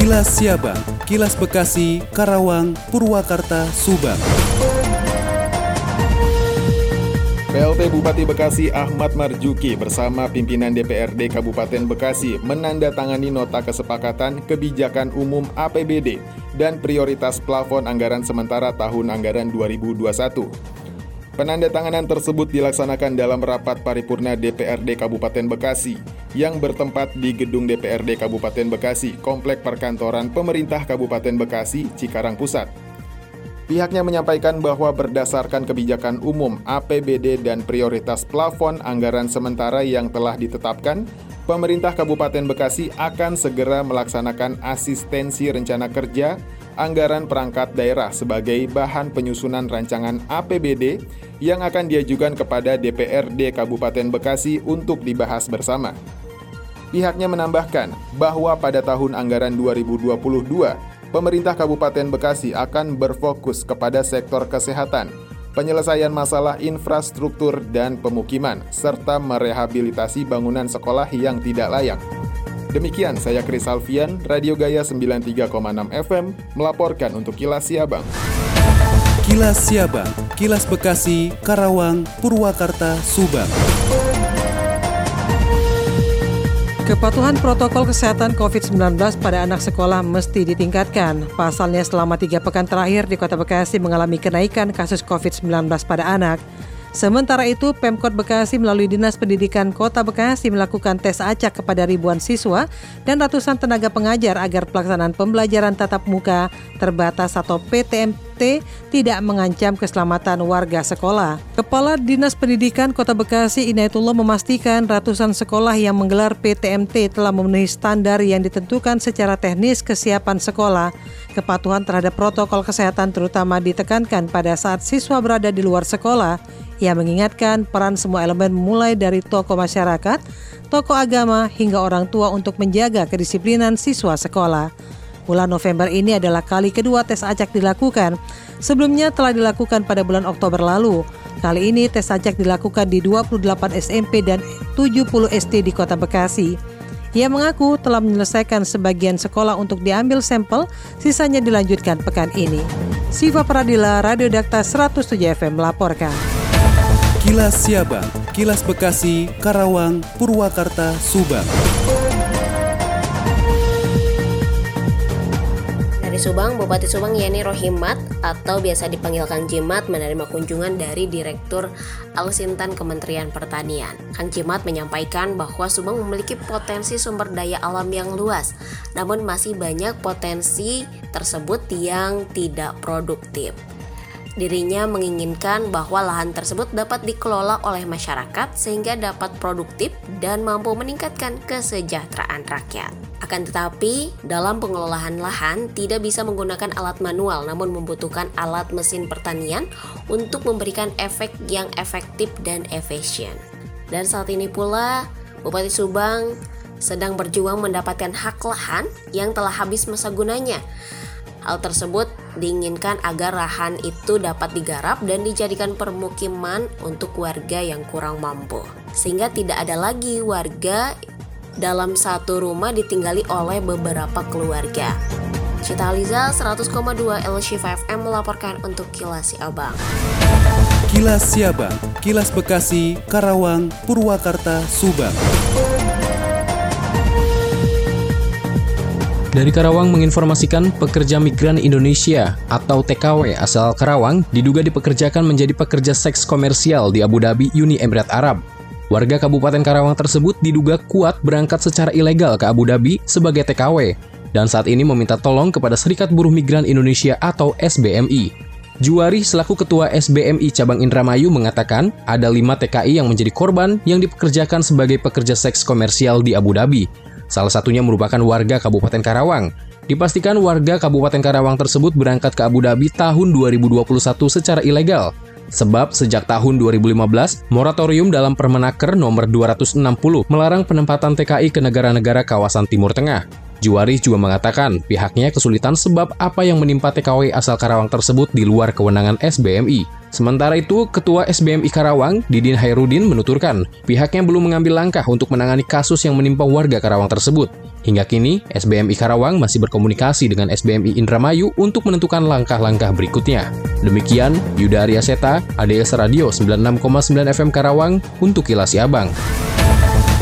Kilas Siabang, Kilas Bekasi, Karawang, Purwakarta, Subang. PLT Bupati Bekasi Ahmad Marjuki bersama pimpinan DPRD Kabupaten Bekasi menandatangani nota kesepakatan kebijakan umum APBD dan prioritas plafon anggaran sementara tahun anggaran 2021. Penandatanganan tersebut dilaksanakan dalam rapat paripurna DPRD Kabupaten Bekasi yang bertempat di gedung DPRD Kabupaten Bekasi, Komplek Perkantoran Pemerintah Kabupaten Bekasi, Cikarang Pusat. Pihaknya menyampaikan bahwa berdasarkan kebijakan umum APBD dan prioritas plafon anggaran sementara yang telah ditetapkan, pemerintah Kabupaten Bekasi akan segera melaksanakan asistensi rencana kerja anggaran perangkat daerah sebagai bahan penyusunan rancangan APBD yang akan diajukan kepada DPRD Kabupaten Bekasi untuk dibahas bersama. Pihaknya menambahkan bahwa pada tahun anggaran 2022, pemerintah Kabupaten Bekasi akan berfokus kepada sektor kesehatan, penyelesaian masalah infrastruktur dan pemukiman, serta merehabilitasi bangunan sekolah yang tidak layak. Demikian saya Kris Alfian, Radio Gaya 93,6 FM, melaporkan untuk Kilas Siabang. Kilas Siabang, Kilas Bekasi, Karawang, Purwakarta, Subang. Kepatuhan protokol kesehatan COVID-19 pada anak sekolah mesti ditingkatkan. Pasalnya selama tiga pekan terakhir di Kota Bekasi mengalami kenaikan kasus COVID-19 pada anak. Sementara itu, Pemkot Bekasi melalui Dinas Pendidikan Kota Bekasi melakukan tes acak kepada ribuan siswa dan ratusan tenaga pengajar agar pelaksanaan pembelajaran tatap muka terbatas atau PTMT tidak mengancam keselamatan warga sekolah. Kepala Dinas Pendidikan Kota Bekasi Inayatullah memastikan ratusan sekolah yang menggelar PTMT telah memenuhi standar yang ditentukan secara teknis kesiapan sekolah. Kepatuhan terhadap protokol kesehatan terutama ditekankan pada saat siswa berada di luar sekolah ia mengingatkan peran semua elemen mulai dari tokoh masyarakat, tokoh agama, hingga orang tua untuk menjaga kedisiplinan siswa sekolah. Bulan November ini adalah kali kedua tes acak dilakukan. Sebelumnya telah dilakukan pada bulan Oktober lalu. Kali ini tes acak dilakukan di 28 SMP dan 70 SD di Kota Bekasi. Ia mengaku telah menyelesaikan sebagian sekolah untuk diambil sampel, sisanya dilanjutkan pekan ini. Siva Pradila, Radio Dakta 107 FM melaporkan. Kilas Siabang, Kilas Bekasi, Karawang, Purwakarta, Subang. Dari Subang, Bupati Subang Yani Rohimat atau biasa dipanggil Kang Jimat menerima kunjungan dari Direktur Alsintan Kementerian Pertanian. Kang Jimat menyampaikan bahwa Subang memiliki potensi sumber daya alam yang luas, namun masih banyak potensi tersebut yang tidak produktif. Dirinya menginginkan bahwa lahan tersebut dapat dikelola oleh masyarakat sehingga dapat produktif dan mampu meningkatkan kesejahteraan rakyat. Akan tetapi, dalam pengelolaan lahan tidak bisa menggunakan alat manual namun membutuhkan alat mesin pertanian untuk memberikan efek yang efektif dan efisien. Dan saat ini pula, Bupati Subang sedang berjuang mendapatkan hak lahan yang telah habis masa gunanya. Hal tersebut diinginkan agar lahan itu dapat digarap dan dijadikan permukiman untuk warga yang kurang mampu. Sehingga tidak ada lagi warga dalam satu rumah ditinggali oleh beberapa keluarga. Cita Aliza 100,2 LC5 FM melaporkan untuk Kilas Siabang. Kilas Siabang, Kilas Bekasi, Karawang, Purwakarta, Subang. Dari Karawang menginformasikan pekerja migran Indonesia atau TKW asal Karawang diduga dipekerjakan menjadi pekerja seks komersial di Abu Dhabi, Uni Emirat Arab. Warga Kabupaten Karawang tersebut diduga kuat berangkat secara ilegal ke Abu Dhabi sebagai TKW dan saat ini meminta tolong kepada Serikat Buruh Migran Indonesia atau SBMI. Juwari selaku ketua SBMI Cabang Indramayu mengatakan ada lima TKI yang menjadi korban yang dipekerjakan sebagai pekerja seks komersial di Abu Dhabi. Salah satunya merupakan warga Kabupaten Karawang. Dipastikan warga Kabupaten Karawang tersebut berangkat ke Abu Dhabi tahun 2021 secara ilegal. Sebab sejak tahun 2015, moratorium dalam Permenaker nomor 260 melarang penempatan TKI ke negara-negara kawasan Timur Tengah. Juwari juga mengatakan pihaknya kesulitan sebab apa yang menimpa TKW asal Karawang tersebut di luar kewenangan SBMI. Sementara itu, Ketua SBMI Karawang, Didin Hairudin, menuturkan pihaknya belum mengambil langkah untuk menangani kasus yang menimpa warga Karawang tersebut. Hingga kini, SBMI Karawang masih berkomunikasi dengan SBMI Indramayu untuk menentukan langkah-langkah berikutnya. Demikian, Yuda Arya Seta, ADS Radio 96,9 FM Karawang untuk Kilas Abang.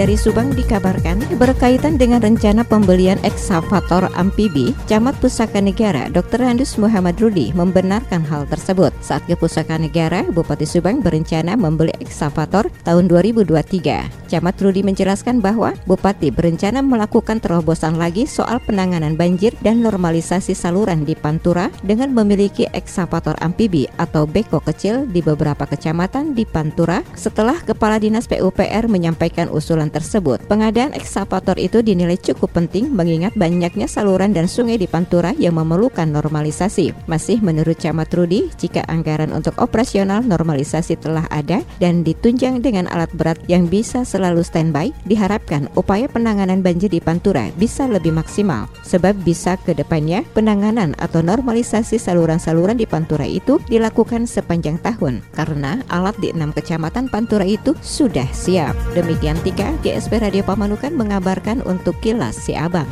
Dari Subang dikabarkan berkaitan dengan rencana pembelian eksavator amfibi, Camat Pusaka Negara Dr. Andus Muhammad Rudi membenarkan hal tersebut. Saat ke Pusaka Negara, Bupati Subang berencana membeli eksavator tahun 2023. Camat Rudi menjelaskan bahwa Bupati berencana melakukan terobosan lagi soal penanganan banjir dan normalisasi saluran di Pantura dengan memiliki eksavator amfibi atau beko kecil di beberapa kecamatan di Pantura setelah Kepala Dinas PUPR menyampaikan usulan tersebut. Pengadaan ekskavator itu dinilai cukup penting mengingat banyaknya saluran dan sungai di Pantura yang memerlukan normalisasi. Masih menurut Camat Rudi, jika anggaran untuk operasional normalisasi telah ada dan ditunjang dengan alat berat yang bisa selalu standby, diharapkan upaya penanganan banjir di Pantura bisa lebih maksimal. Sebab bisa ke depannya penanganan atau normalisasi saluran-saluran di Pantura itu dilakukan sepanjang tahun karena alat di enam kecamatan Pantura itu sudah siap. Demikian tiga GSP Radio Pamanukan mengabarkan untuk Kilas Si Abang.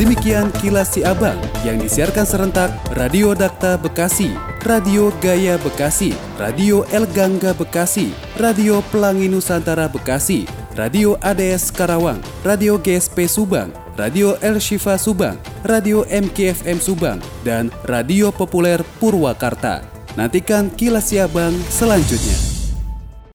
Demikian Kilas Si Abang yang disiarkan serentak Radio Dakta Bekasi, Radio Gaya Bekasi, Radio El Gangga Bekasi, Radio Pelangi Nusantara Bekasi, Radio ADS Karawang, Radio GSP Subang, Radio El Shifa Subang, Radio MKFM Subang, dan Radio Populer Purwakarta. Nantikan Kilas Siabang selanjutnya.